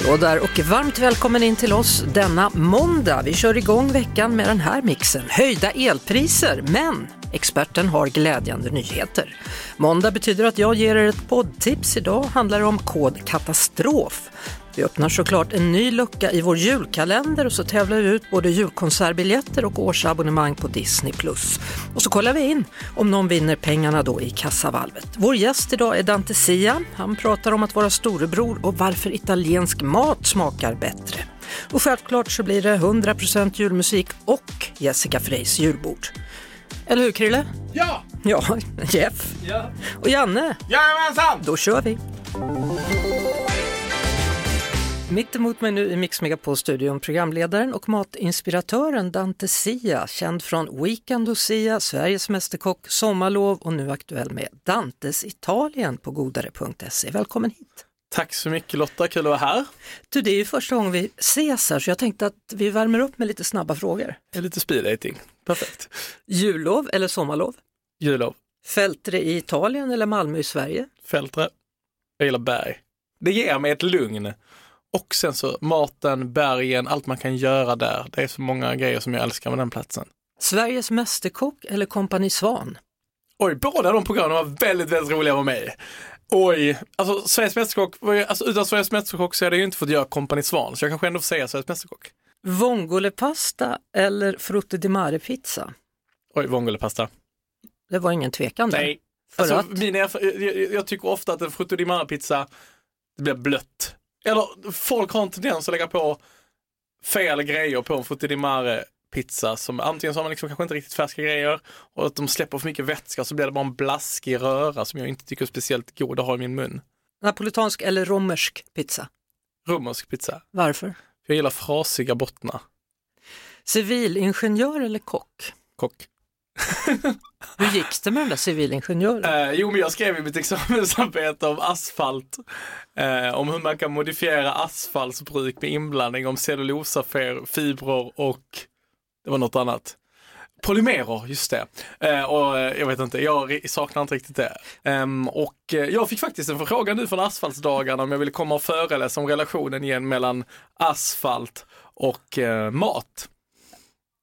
Hallå där och varmt välkommen in till oss denna måndag. Vi kör igång veckan med den här mixen. Höjda elpriser, men experten har glädjande nyheter. Måndag betyder att jag ger er ett poddtips. Idag handlar det om kod katastrof. Vi öppnar såklart en ny lucka i vår julkalender och så tävlar vi ut både julkonsertbiljetter och årsabonnemang på Disney+. Och så kollar vi in om någon vinner pengarna då i kassavalvet. Vår gäst idag är Dante Sia. Han pratar om att vara storebror och varför italiensk mat smakar bättre. Och självklart så blir det 100% julmusik och Jessica Freys julbord. Eller hur Krille? Ja! Ja, Jeff. Ja. Och Janne. Jajamensan! Då kör vi! Mitt emot mig nu i Mix Megapol-studion programledaren och matinspiratören Dante Sia, känd från Weekend hos Sia, Sveriges Mästerkock, Sommarlov och nu aktuell med Dantes Italien på godare.se. Välkommen hit! Tack så mycket Lotta, kul att vara här. Du, det är ju första gången vi ses här så jag tänkte att vi värmer upp med lite snabba frågor. Lite speed dating. Perfekt. Jullov eller sommarlov? Jullov, Fältre i Italien eller Malmö i Sverige? Fältre, jag gillar berg. Det ger mig ett lugn. Och sen så maten, bergen, allt man kan göra där. Det är så många grejer som jag älskar med den platsen. Sveriges Mästerkock eller Kompani Svan? Oj, båda de programmen var väldigt, väldigt roliga med mig. Oj, alltså Sveriges Mästerkock, alltså utan Sveriges Mästerkock så hade jag ju inte fått göra Company Svan, så jag kanske ändå får säga Sveriges Mästerkock. Vongolepasta eller frutti di mare pizza? Oj, vongolepasta. Det var ingen tvekan där. Nej, alltså, att? min erf- jag, jag, tycker ofta att en frutto di mare pizza det blir blött. Eller folk har en tendens att lägga på fel grejer på en frutto di mare pizza som antingen så har man liksom kanske inte riktigt färska grejer och att de släpper för mycket vätska så blir det bara en blaskig röra som jag inte tycker är speciellt god att ha i min mun. Napolitansk eller romersk pizza? Romersk pizza. Varför? Jag gillar frasiga bottnar. Civilingenjör eller kock? Kock. Hur gick det med den där civilingenjören? Eh, jo, men jag skrev i mitt examensarbete om asfalt, eh, om hur man kan modifiera asfaltsbruk med inblandning om cellulosafibrer och det var något annat. Polymerer, just det. Eh, och eh, jag vet inte, jag saknar inte riktigt det. Ehm, och eh, jag fick faktiskt en förfrågan nu från asfaltsdagarna om jag ville komma och föreläsa om relationen igen mellan asfalt och eh, mat.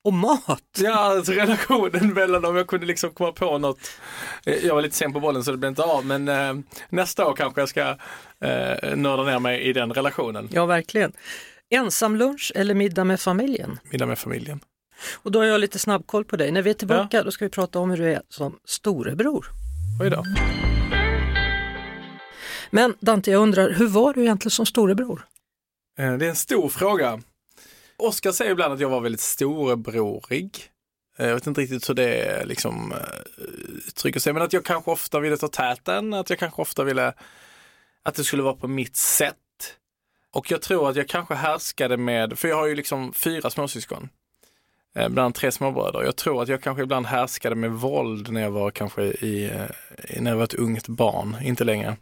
Och mat? Ja, alltså relationen mellan om jag kunde liksom komma på något. Eh, Jag var lite sen på bollen så det blev inte av, men eh, nästa år kanske jag ska eh, nörda ner mig i den relationen. Ja, verkligen. Ensamlunch eller middag med familjen? Middag med familjen. Och då har jag lite snabbkoll på dig. När vi är tillbaka då ska vi prata om hur du är som storebror. Oj då. Men Dante, jag undrar, hur var du egentligen som storebror? Eh, det är en stor fråga. Oskar säger ibland att jag var väldigt storebrorig. Eh, jag vet inte riktigt hur det eh, liksom eh, uttrycker sig, men att jag kanske ofta ville ta täten, att jag kanske ofta ville att det skulle vara på mitt sätt. Och jag tror att jag kanske härskade med, för jag har ju liksom fyra småsyskon, bland annat tre småbröder. Jag tror att jag kanske ibland härskade med våld när jag var kanske i, eh, när jag var ett ungt barn, inte längre.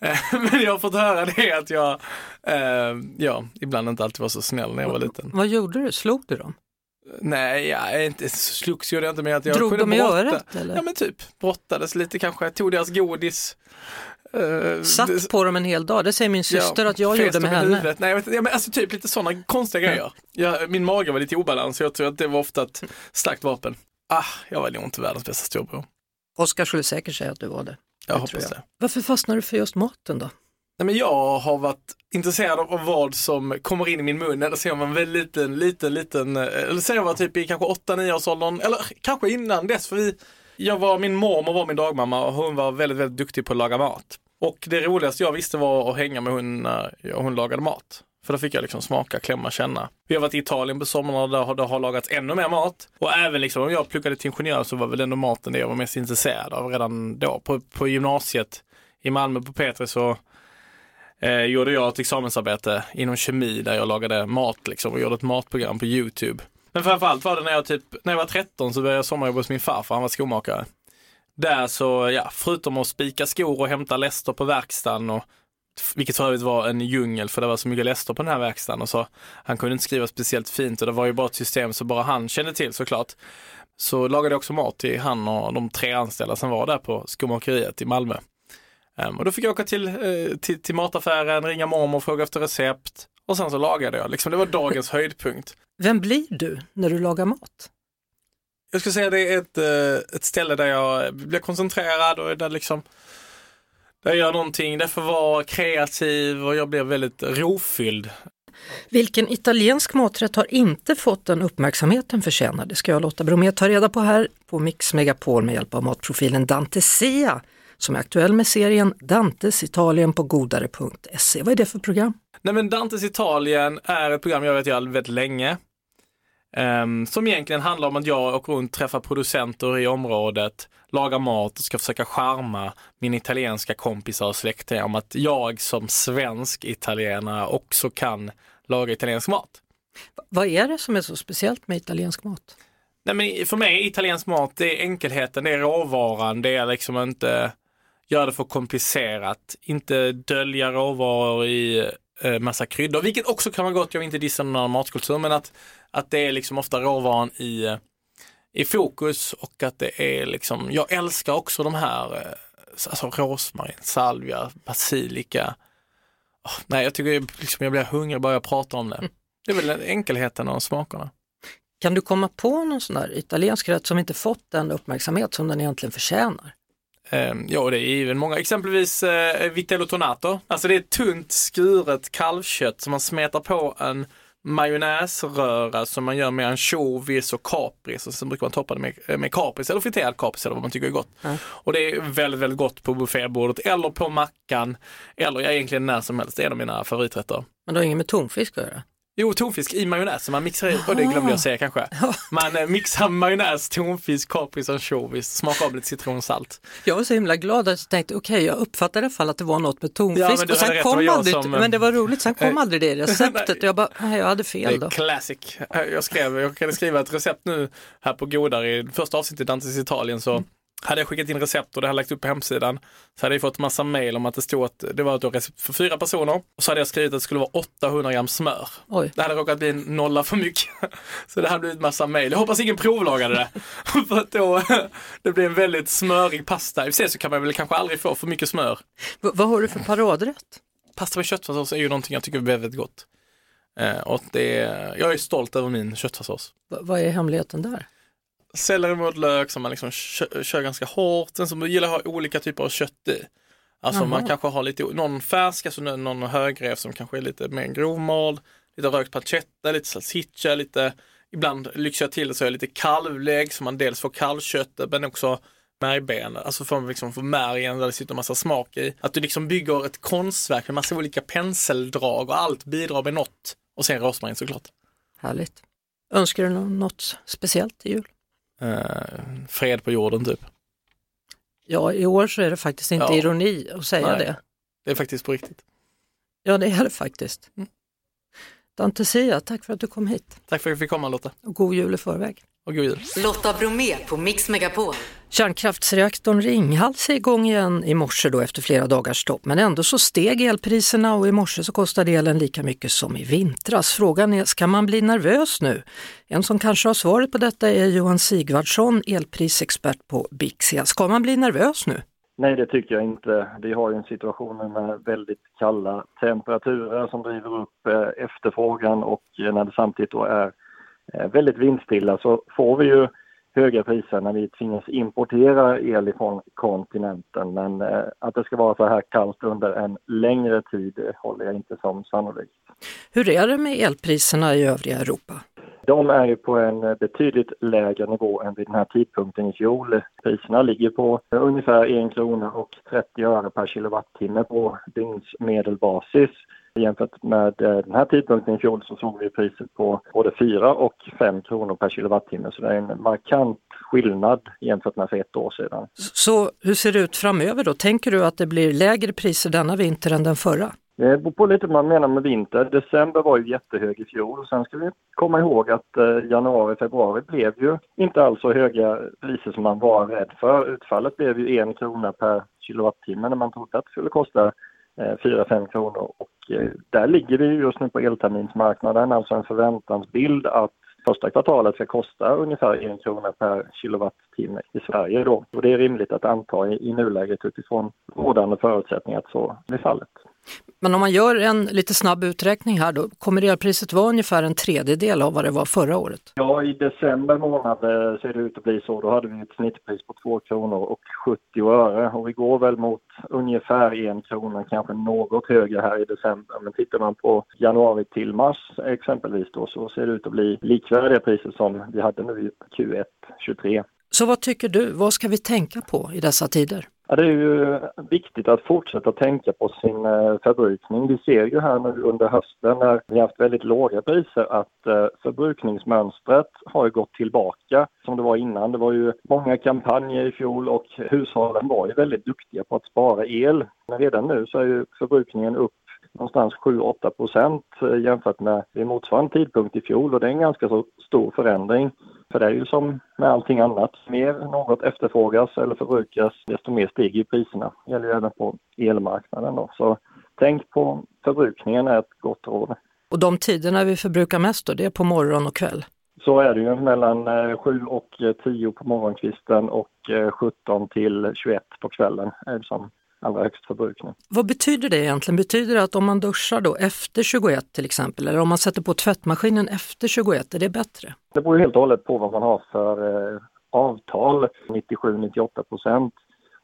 Eh, Men jag har fått höra det att jag, eh, ja, ibland inte alltid var så snäll när jag var liten. Vad gjorde du? Slog du dem? Nej, jag inte, slogs gjorde jag inte med att jag Drog kunde dem i brotta. örat, eller? Ja men typ, brottades lite kanske, tog deras godis. Eh, Satt det- på dem en hel dag, det säger min syster Ja, att jag gjorde med henne. huvudet. Nej, jag vet, ja, men alltså typ lite sådana konstiga grejer. Jag, min mage var lite i obalans så jag tror att det var ofta ett starkt vapen. Ah, jag var nog inte världens bästa storbror. Oskar skulle säkert säga att du var det. Jag Det hoppas jag. det. Varför fastnade du för just maten då? Nej, men jag har varit intresserad av vad som kommer in i min mun eller ser man väldigt liten, liten, liten, eh, eller säger jag var typ i kanske 8-9 års åldern, eller kanske innan dess för vi, jag var, min mormor var min dagmamma och hon var väldigt, väldigt duktig på att laga mat. Och det roligaste jag visste var att hänga med hon när hon lagade mat. För då fick jag liksom smaka, klämma, känna. Vi har varit i Italien på sommaren och där har det har lagats ännu mer mat. Och även liksom om jag pluggade till ingenjör så var väl ändå maten det jag var mest intresserad av redan då. På, på gymnasiet i Malmö på Petri så eh, gjorde jag ett examensarbete inom kemi där jag lagade mat liksom och gjorde ett matprogram på Youtube. Men framförallt var det när jag typ, när jag var 13 så började jag sommarjobba hos min farfar, han var skomakare. Där så, ja, förutom att spika skor och hämta läster på verkstaden och vilket för övrigt var en djungel för det var så mycket läster på den här verkstaden och så han kunde inte skriva speciellt fint och det var ju bara ett system så bara han kände till såklart. Så lagade jag också mat till han och de tre anställda som var där på skomakeriet i Malmö. Um, och då fick jag åka till, uh, till, till mataffären, ringa mormor och fråga efter recept och sen så lagade jag. Liksom, det var dagens höjdpunkt. Vem blir du när du lagar mat? Jag skulle säga det är ett, uh, ett ställe där jag blir koncentrerad och där liksom där jag gör någonting, där får vara kreativ och jag blir väldigt rofylld. Vilken italiensk maträtt har inte fått den uppmärksamhet den förtjänar? Det ska jag låta Bromé ta reda på här på Mix Megapol med hjälp av matprofilen Dante Sia som är aktuell med serien Dantes Italien på godare.se. Vad är det för program? Nej men Dantes Italien är ett program jag vet jag väldigt länge. Um, som egentligen handlar om att jag åker runt, träffar producenter i området, lagar mat och ska försöka charma mina italienska kompisar och släktingar om att jag som svensk italienare också kan laga italiensk mat. Vad är det som är så speciellt med italiensk mat? Nej, men för mig italiensk mat, det är enkelheten, det är råvaran, det är liksom inte göra det för komplicerat, inte dölja råvaror i massa kryddor, vilket också kan vara gott, jag vill inte dissa någon matkultur, men att, att det är liksom ofta råvaran i, eh, i fokus och att det är liksom, jag älskar också de här, eh, alltså rosmarin, salvia, basilika. Oh, nej, jag tycker liksom, jag blir hungrig bara jag pratar om det. Mm. Det är väl enkelheten och smakerna. Kan du komma på någon sån där italiensk rätt som inte fått den uppmärksamhet som den egentligen förtjänar? Ehm, ja, det är även många, exempelvis eh, vitello tonato. Alltså det är tunt skuret kalvkött som man smetar på en majonnäsröra som man gör med ansjovis och kapris och sen brukar man toppa det med, eh, med kapris eller friterad kapris eller vad man tycker är gott. Mm. Och det är väldigt, väldigt gott på buffébordet eller på mackan eller egentligen när som helst. Det är en av mina favoriträtter. Men det har inget med tonfisk att göra? Jo, tonfisk i majonnäs. Man mixar i, och det glömde jag säga kanske. Man eh, mixar majonnäs, tonfisk, kapris och ansjovis, smakar av lite citronsalt. Jag var så himla glad att jag tänkte, okej, okay, jag uppfattade i alla fall att det var något med tonfisk. Ja, och sen kom aldrig, som, men det var roligt, sen kom aldrig det receptet och jag bara, nej, jag hade fel då. Classic. Jag skrev, jag kan skriva ett recept nu här på Godar i första avsnittet i Dantes Italien så mm hade jag skickat in recept och det hade lagt upp på hemsidan så hade jag fått massa mail om att det stod att det var ett recept för fyra personer. Och så hade jag skrivit att det skulle vara 800 gram smör. Oj. Det hade råkat bli en nolla för mycket. Så det hade blivit massa mail. Jag hoppas ingen provlagade det. för att då, det blir en väldigt smörig pasta. I och så kan man väl kanske aldrig få för mycket smör. V vad har du för paradrätt? Pasta med köttfärssås är ju någonting jag tycker är väldigt gott. Eh, och det, jag är stolt över min köttfärssås. V vad är hemligheten där? Selleri mot lök som man liksom kör, kör ganska hårt. Sen som gillar att ha olika typer av kött i. Alltså Aha. man kanske har lite, någon färsk, alltså någon högrev som kanske är lite mer grovmald, lite rökt pancetta, lite salsiccia, lite, ibland lyxar jag till det så är lite kalvlägg så man dels får kalvköttet men också märgben, alltså får man liksom få märgen där det sitter massa smak i. Att du liksom bygger ett konstverk med massa olika penseldrag och allt bidrar med något. Och sen rosmarin såklart. Härligt. Önskar du något speciellt till jul? Eh, fred på jorden typ. Ja, i år så är det faktiskt inte ja. ironi att säga Nej, det. Det är faktiskt på riktigt. Ja, det är det faktiskt. Mm. Dante Sia, tack för att du kom hit. Tack för att jag fick komma Lotta. Och god jul i förväg. Och god jul. Lotta Bromé på Mix Megapol. Kärnkraftsreaktorn Ringhals är igång igen i morse då efter flera dagars stopp men ändå så steg elpriserna och i morse så kostade elen lika mycket som i vintras. Frågan är, ska man bli nervös nu? En som kanske har svaret på detta är Johan Sigvardsson, elprisexpert på Bixia. Ska man bli nervös nu? Nej, det tycker jag inte. Vi har ju en situation med väldigt kalla temperaturer som driver upp eh, efterfrågan och när det samtidigt då är väldigt vindstilla så får vi ju höga priser när vi tvingas importera el ifrån kontinenten. Men eh, att det ska vara så här kallt under en längre tid håller jag inte som sannolikt. Hur är det med elpriserna i övriga Europa? De är ju på en betydligt lägre nivå än vid den här tidpunkten i fjol. Priserna ligger på ungefär 1 krona och 30 öre per kilowattimme på dygnsmedelbasis. Jämfört med eh, den här tidpunkten i fjol så såg vi priset på både 4 och 5 kronor per kilowattimme. Så det är en markant skillnad jämfört med för ett år sedan. Så hur ser det ut framöver då? Tänker du att det blir lägre priser denna vinter än den förra? Det beror på lite vad man menar med vinter. December var ju jättehög i fjol. Sen ska vi komma ihåg att eh, januari, februari blev ju inte alls så höga priser som man var rädd för. Utfallet blev ju en krona per kilowattimme när man trodde att det skulle kosta Eh, 4-5 kronor. Och eh, där ligger vi just nu på elterminsmarknaden, alltså en förväntansbild att första kvartalet ska kosta ungefär en krona per kilowattimme i Sverige då. Och det är rimligt att anta i, i nuläget utifrån rådande förutsättningar att så blir fallet. Men om man gör en lite snabb uträkning här då, kommer elpriset vara ungefär en tredjedel av vad det var förra året? Ja, i december månad eh, ser det ut att bli så. Då hade vi ett snittpris på 2 kronor och 70 öre och vi går väl mot ungefär 1 krona, kanske något högre här i december. Men tittar man på januari till mars exempelvis då så ser det ut att bli likvärdiga priser som vi hade nu i Q1 23. Så vad tycker du, vad ska vi tänka på i dessa tider? Ja, det är ju viktigt att fortsätta tänka på sin eh, förbrukning. Vi ser ju här nu under hösten när vi haft väldigt låga priser att eh, förbrukningsmönstret har gått tillbaka som det var innan. Det var ju många kampanjer i fjol och hushållen var ju väldigt duktiga på att spara el. Men redan nu så är ju förbrukningen upp någonstans 7-8 procent eh, jämfört med vid motsvarande tidpunkt i fjol och det är en ganska så stor förändring. För det är ju som med allting annat, mer något efterfrågas eller förbrukas desto mer stiger priserna. Det gäller ju även på elmarknaden då. Så tänk på förbrukningen är ett gott råd. Och de tiderna vi förbrukar mest då, det är på morgon och kväll? Så är det ju mellan 7 eh, och 10 på morgonkvisten och 17 eh, till 21 på kvällen är det som allra högst förbrukning. Vad betyder det egentligen? Betyder det att om man duschar då efter 21 till exempel, eller om man sätter på tvättmaskinen efter 21, är det bättre? Det beror helt och hållet på vad man har för eh, avtal. 97-98 procent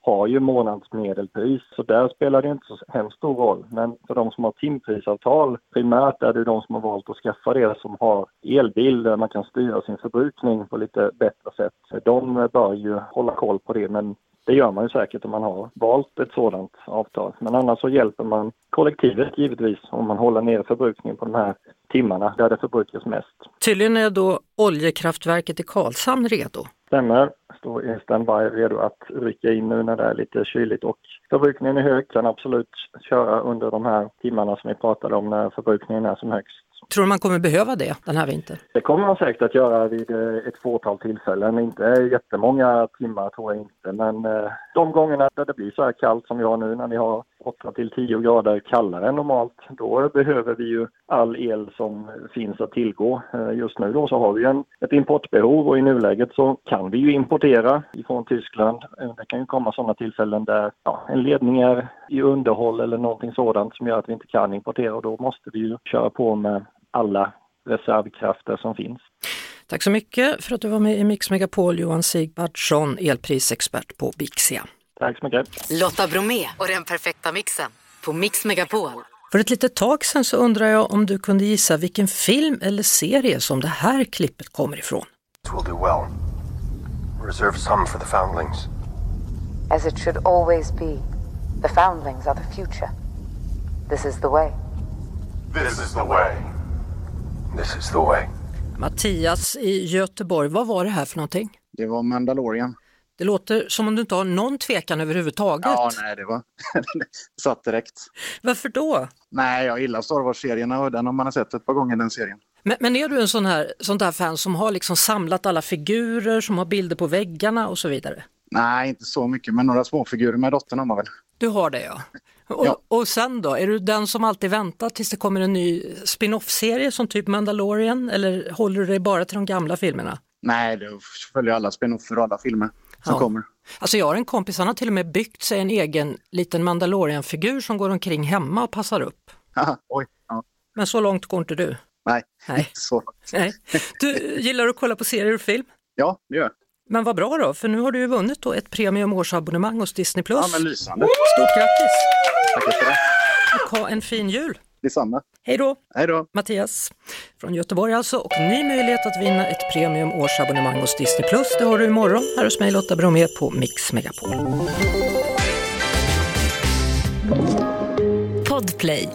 har ju månadsmedelpris, så där spelar det inte så hemskt stor roll. Men för de som har timprisavtal, primärt är det de som har valt att skaffa det som har elbil där man kan styra sin förbrukning på lite bättre sätt. De bör ju hålla koll på det, men det gör man ju säkert om man har valt ett sådant avtal. Men annars så hjälper man kollektivet givetvis om man håller ner förbrukningen på de här timmarna där det förbrukas mest. Tydligen är då oljekraftverket i Karlshamn redo? Stämmer, står i standby redo att rycka in nu när det är lite kyligt och förbrukningen är hög, kan absolut köra under de här timmarna som vi pratade om när förbrukningen är som högst. Tror du man kommer behöva det den här vintern? Det kommer man säkert att göra vid eh, ett fåtal tillfällen. Inte jättemånga timmar tror jag inte, men eh, de gångerna där det blir så här kallt som vi har nu när vi har 8 till 10 grader kallare än normalt, då behöver vi ju all el som finns att tillgå. Eh, just nu då så har vi en, ett importbehov och i nuläget så kan vi ju importera ifrån Tyskland. Eh, det kan ju komma sådana tillfällen där ja, en ledning är i underhåll eller någonting sådant som gör att vi inte kan importera och då måste vi ju köra på med alla reservkrafter som finns. Tack så mycket för att du var med i Mix Megapol, Johan Sigvardsson, elprisexpert på Bixia. Tack så mycket. Lotta Bromé och den perfekta mixen på Mix Megapol. För ett litet tag sedan så undrar jag om du kunde gissa vilken film eller serie som det här klippet kommer ifrån. We'll do well. Reserve some for the foundlings. As it should always be. The foundlings are the future. This is the way. This is the way. This is the way. Mattias i Göteborg, vad var det här för någonting? Det var Mandalorian. Det låter som om du inte har någon tvekan överhuvudtaget. Ja, nej, det var satt direkt. Varför då? Nej, jag gillar Star Wars-serierna och den har man sett ett par gånger den serien. Men, men är du en sån här, sån där fan som har liksom samlat alla figurer, som har bilder på väggarna och så vidare? Nej, inte så mycket, men några småfigurer med dottern har man väl. Du har det ja. Och, ja. och sen då, är du den som alltid väntar tills det kommer en ny spin-off-serie som typ Mandalorian eller håller du dig bara till de gamla filmerna? Nej, det följer alla spin-offer och alla filmer som ja. kommer. Alltså jag har en kompis, han har till och med byggt sig en egen liten Mandalorian-figur som går omkring hemma och passar upp. Aha, oj, ja. Men så långt går inte du? Nej, Nej. så Nej. Du gillar att kolla på serier och film? Ja, det gör jag. Men vad bra då, för nu har du ju vunnit då ett premium årsabonnemang hos Disney+. Ja, men lysande. Stort grattis! Tackar för det. Och ha en fin jul! Detsamma. Hej då! Hej då! Mattias från Göteborg alltså och ny möjlighet att vinna ett premium årsabonnemang hos Disney+. Plus. Det har du imorgon här hos mig Lotta Bromé på Mix Megapol. Podplay.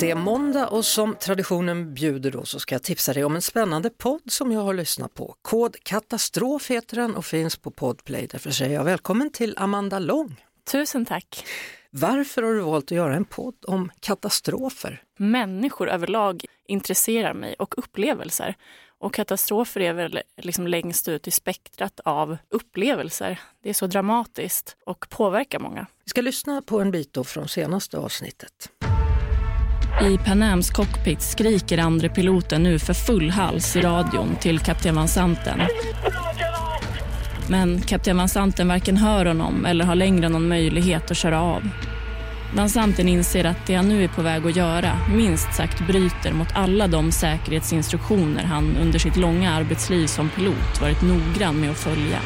Det är måndag och som traditionen bjuder då så ska jag tipsa dig om en spännande podd som jag har lyssnat på. Kod Katastrof heter den och finns på Podplay. Därför säger jag välkommen till Amanda Lång. Tusen tack. Varför har du valt att göra en podd om katastrofer? Människor överlag intresserar mig och upplevelser. Och katastrofer är väl liksom längst ut i spektrat av upplevelser. Det är så dramatiskt och påverkar många. Vi ska lyssna på en bit då från senaste avsnittet. I Panams cockpit skriker andre piloten nu för full hals i radion till kapten Van Santen. Men kapten Van Santen varken hör honom eller har längre någon möjlighet att köra av. Van Santen inser att det han nu är på väg att göra minst sagt bryter mot alla de säkerhetsinstruktioner han under sitt långa arbetsliv som pilot varit noggrann med att följa.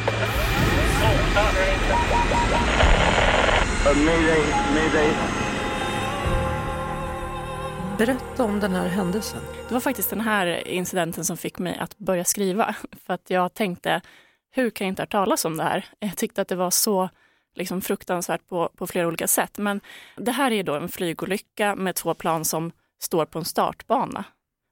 Berätta om den här händelsen. Det var faktiskt den här incidenten som fick mig att börja skriva. För att jag tänkte, hur kan jag inte ha talas om det här? Jag tyckte att det var så liksom, fruktansvärt på, på flera olika sätt. Men det här är då en flygolycka med två plan som står på en startbana.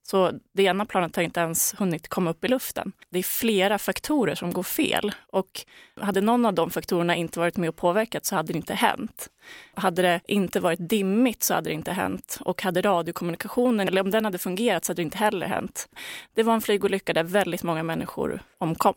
Så det ena planet har inte ens hunnit komma upp i luften. Det är flera faktorer som går fel och hade någon av de faktorerna inte varit med och påverkat så hade det inte hänt. Hade det inte varit dimmigt så hade det inte hänt och hade radiokommunikationen, eller om den hade fungerat så hade det inte heller hänt. Det var en flygolycka där väldigt många människor omkom.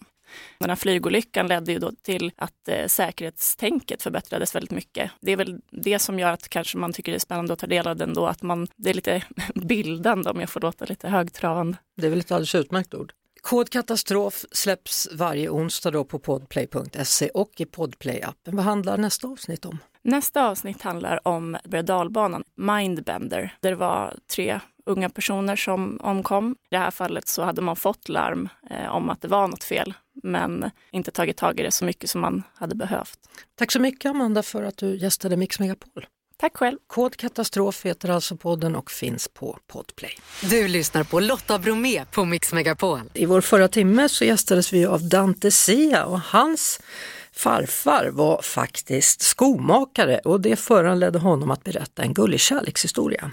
Den här flygolyckan ledde ju då till att eh, säkerhetstänket förbättrades väldigt mycket. Det är väl det som gör att kanske man tycker det är spännande att ta del av den då, att man, det är lite bildande om jag får låta lite högtravande. Det är väl ett alldeles utmärkt ord. Kod katastrof släpps varje onsdag då på podplay.se och i podplay-appen. Vad handlar nästa avsnitt om? Nästa avsnitt handlar om berg Mindbender, där det var tre unga personer som omkom. I det här fallet så hade man fått larm eh, om att det var något fel, men inte tagit tag i det så mycket som man hade behövt. Tack så mycket Amanda för att du gästade Mix Megapol. Tack själv. Kod katastrof heter alltså podden och finns på Podplay. Du lyssnar på Lotta Bromé på Mix Megapol. I vår förra timme så gästades vi av Dante Sia och hans farfar var faktiskt skomakare och det föranledde honom att berätta en gullig kärlekshistoria.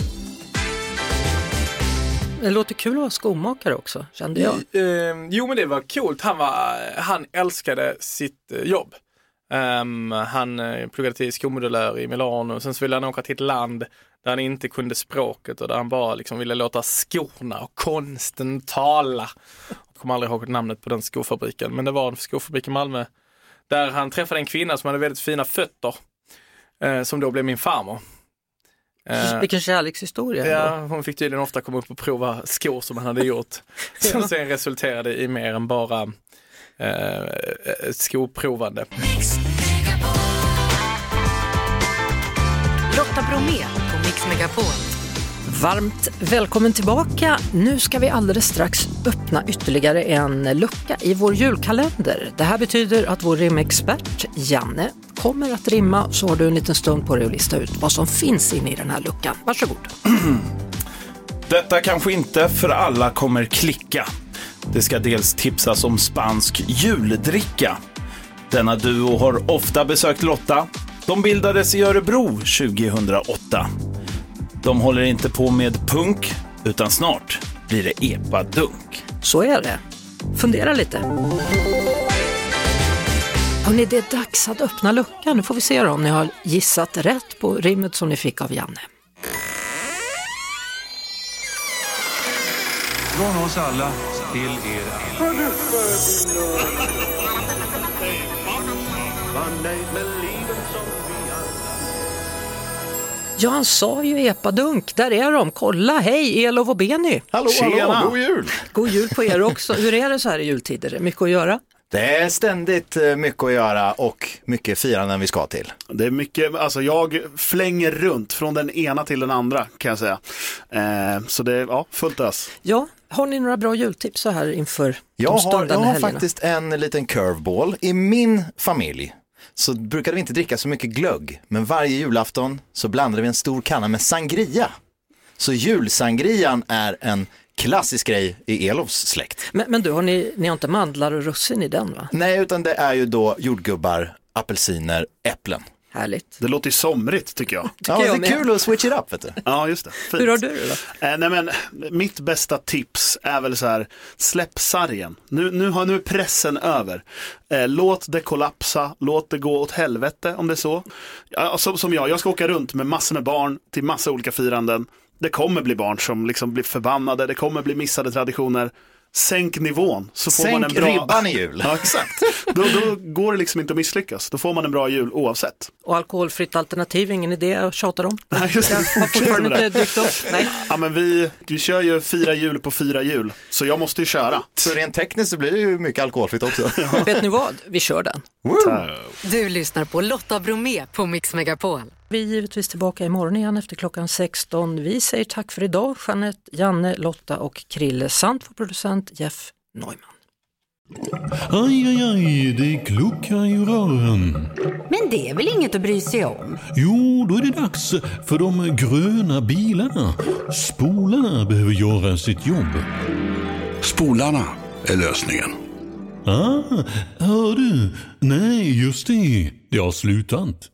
Det låter kul att vara skomakare också, kände jag. Ehm, jo men det var coolt, han, var, han älskade sitt eh, jobb. Um, han eh, pluggade till skomodulär i Milano, sen så ville han åka till ett land där han inte kunde språket och där han bara liksom ville låta skorna och konsten tala. Jag kommer aldrig ihåg namnet på den skofabriken, men det var en skofabrik i Malmö där han träffade en kvinna som hade väldigt fina fötter, uh, som då blev min farmor. Vilken kärlekshistoria. Ja, hon fick tydligen ofta komma upp och prova skor som han hade gjort. Som sen resulterade i mer än bara eh, skoprovande. Lotta Bromé på Mix Megapol. Varmt välkommen tillbaka. Nu ska vi alldeles strax öppna ytterligare en lucka i vår julkalender. Det här betyder att vår rimexpert Janne kommer att rimma så har du en liten stund på dig att lista ut vad som finns inne i den här luckan. Varsågod. Detta kanske inte för alla kommer klicka. Det ska dels tipsas om spansk juldricka. Denna duo har ofta besökt Lotta. De bildades i Örebro 2008. De håller inte på med punk, utan snart blir det epadunk. Så är det. Fundera lite. Hörrni, det är dags att öppna luckan. Nu får vi se om ni har gissat rätt på rimmet som ni fick av Janne. Från oss alla till er alla. Ja, han sa ju epadunk. Där är de. Kolla, hej Elof och Benny! Hallå, hallå, god jul! God jul på er också. Hur är det så här i jultider? Mycket att göra? Det är ständigt eh, mycket att göra och mycket firanden vi ska till. Det är mycket, alltså jag flänger runt från den ena till den andra kan jag säga. Eh, så det är ja, fullt ös. Ja, har ni några bra jultips så här inför jag de stundande har, Jag har helgerna? faktiskt en liten curveball. I min familj så brukade vi inte dricka så mycket glögg, men varje julafton så blandade vi en stor kanna med sangria. Så julsangrian är en klassisk grej i Elofs släkt. Men, men du, har ni, ni har inte mandlar och russin i den va? Nej, utan det är ju då jordgubbar, apelsiner, äpplen. Härligt. Det låter ju somrigt tycker jag. Ja, det är kul att switch it up vet du. Ja, just det. Fint. Hur har du det då? Eh, nej, men, mitt bästa tips är väl så här, släpp sargen. Nu, nu, har, nu är pressen över. Eh, låt det kollapsa, låt det gå åt helvete om det är så. Ja, som, som jag, jag ska åka runt med massor med barn till massa olika firanden. Det kommer bli barn som liksom blir förbannade, det kommer bli missade traditioner. Sänk nivån så får Sänk man en bra... ribban i jul. Ja, exakt. Då, då går det liksom inte att misslyckas. Då får man en bra jul oavsett. Och alkoholfritt alternativ, ingen idé att tjata om? Nej, just det. Jag har fortfarande inte dykt upp. Nej. Ja, men vi, vi kör ju fyra jul på fyra jul, så jag måste ju köra. Så rent tekniskt så blir det ju mycket alkoholfritt också. Vet ni vad? Vi kör den. Du lyssnar på Lotta Bromé på Mix Megapol. Vi är givetvis tillbaka imorgon igen efter klockan 16. Vi säger tack för idag. Jeanette, Janne, Lotta och Krille samt vår producent Jeff Neumann. Aj, aj, aj, det kluckar i rören. Men det är väl inget att bry sig om? Jo, då är det dags för de gröna bilarna. Spolarna behöver göra sitt jobb. Spolarna är lösningen. Ah, hör du? Nej, just det. Det har slutat.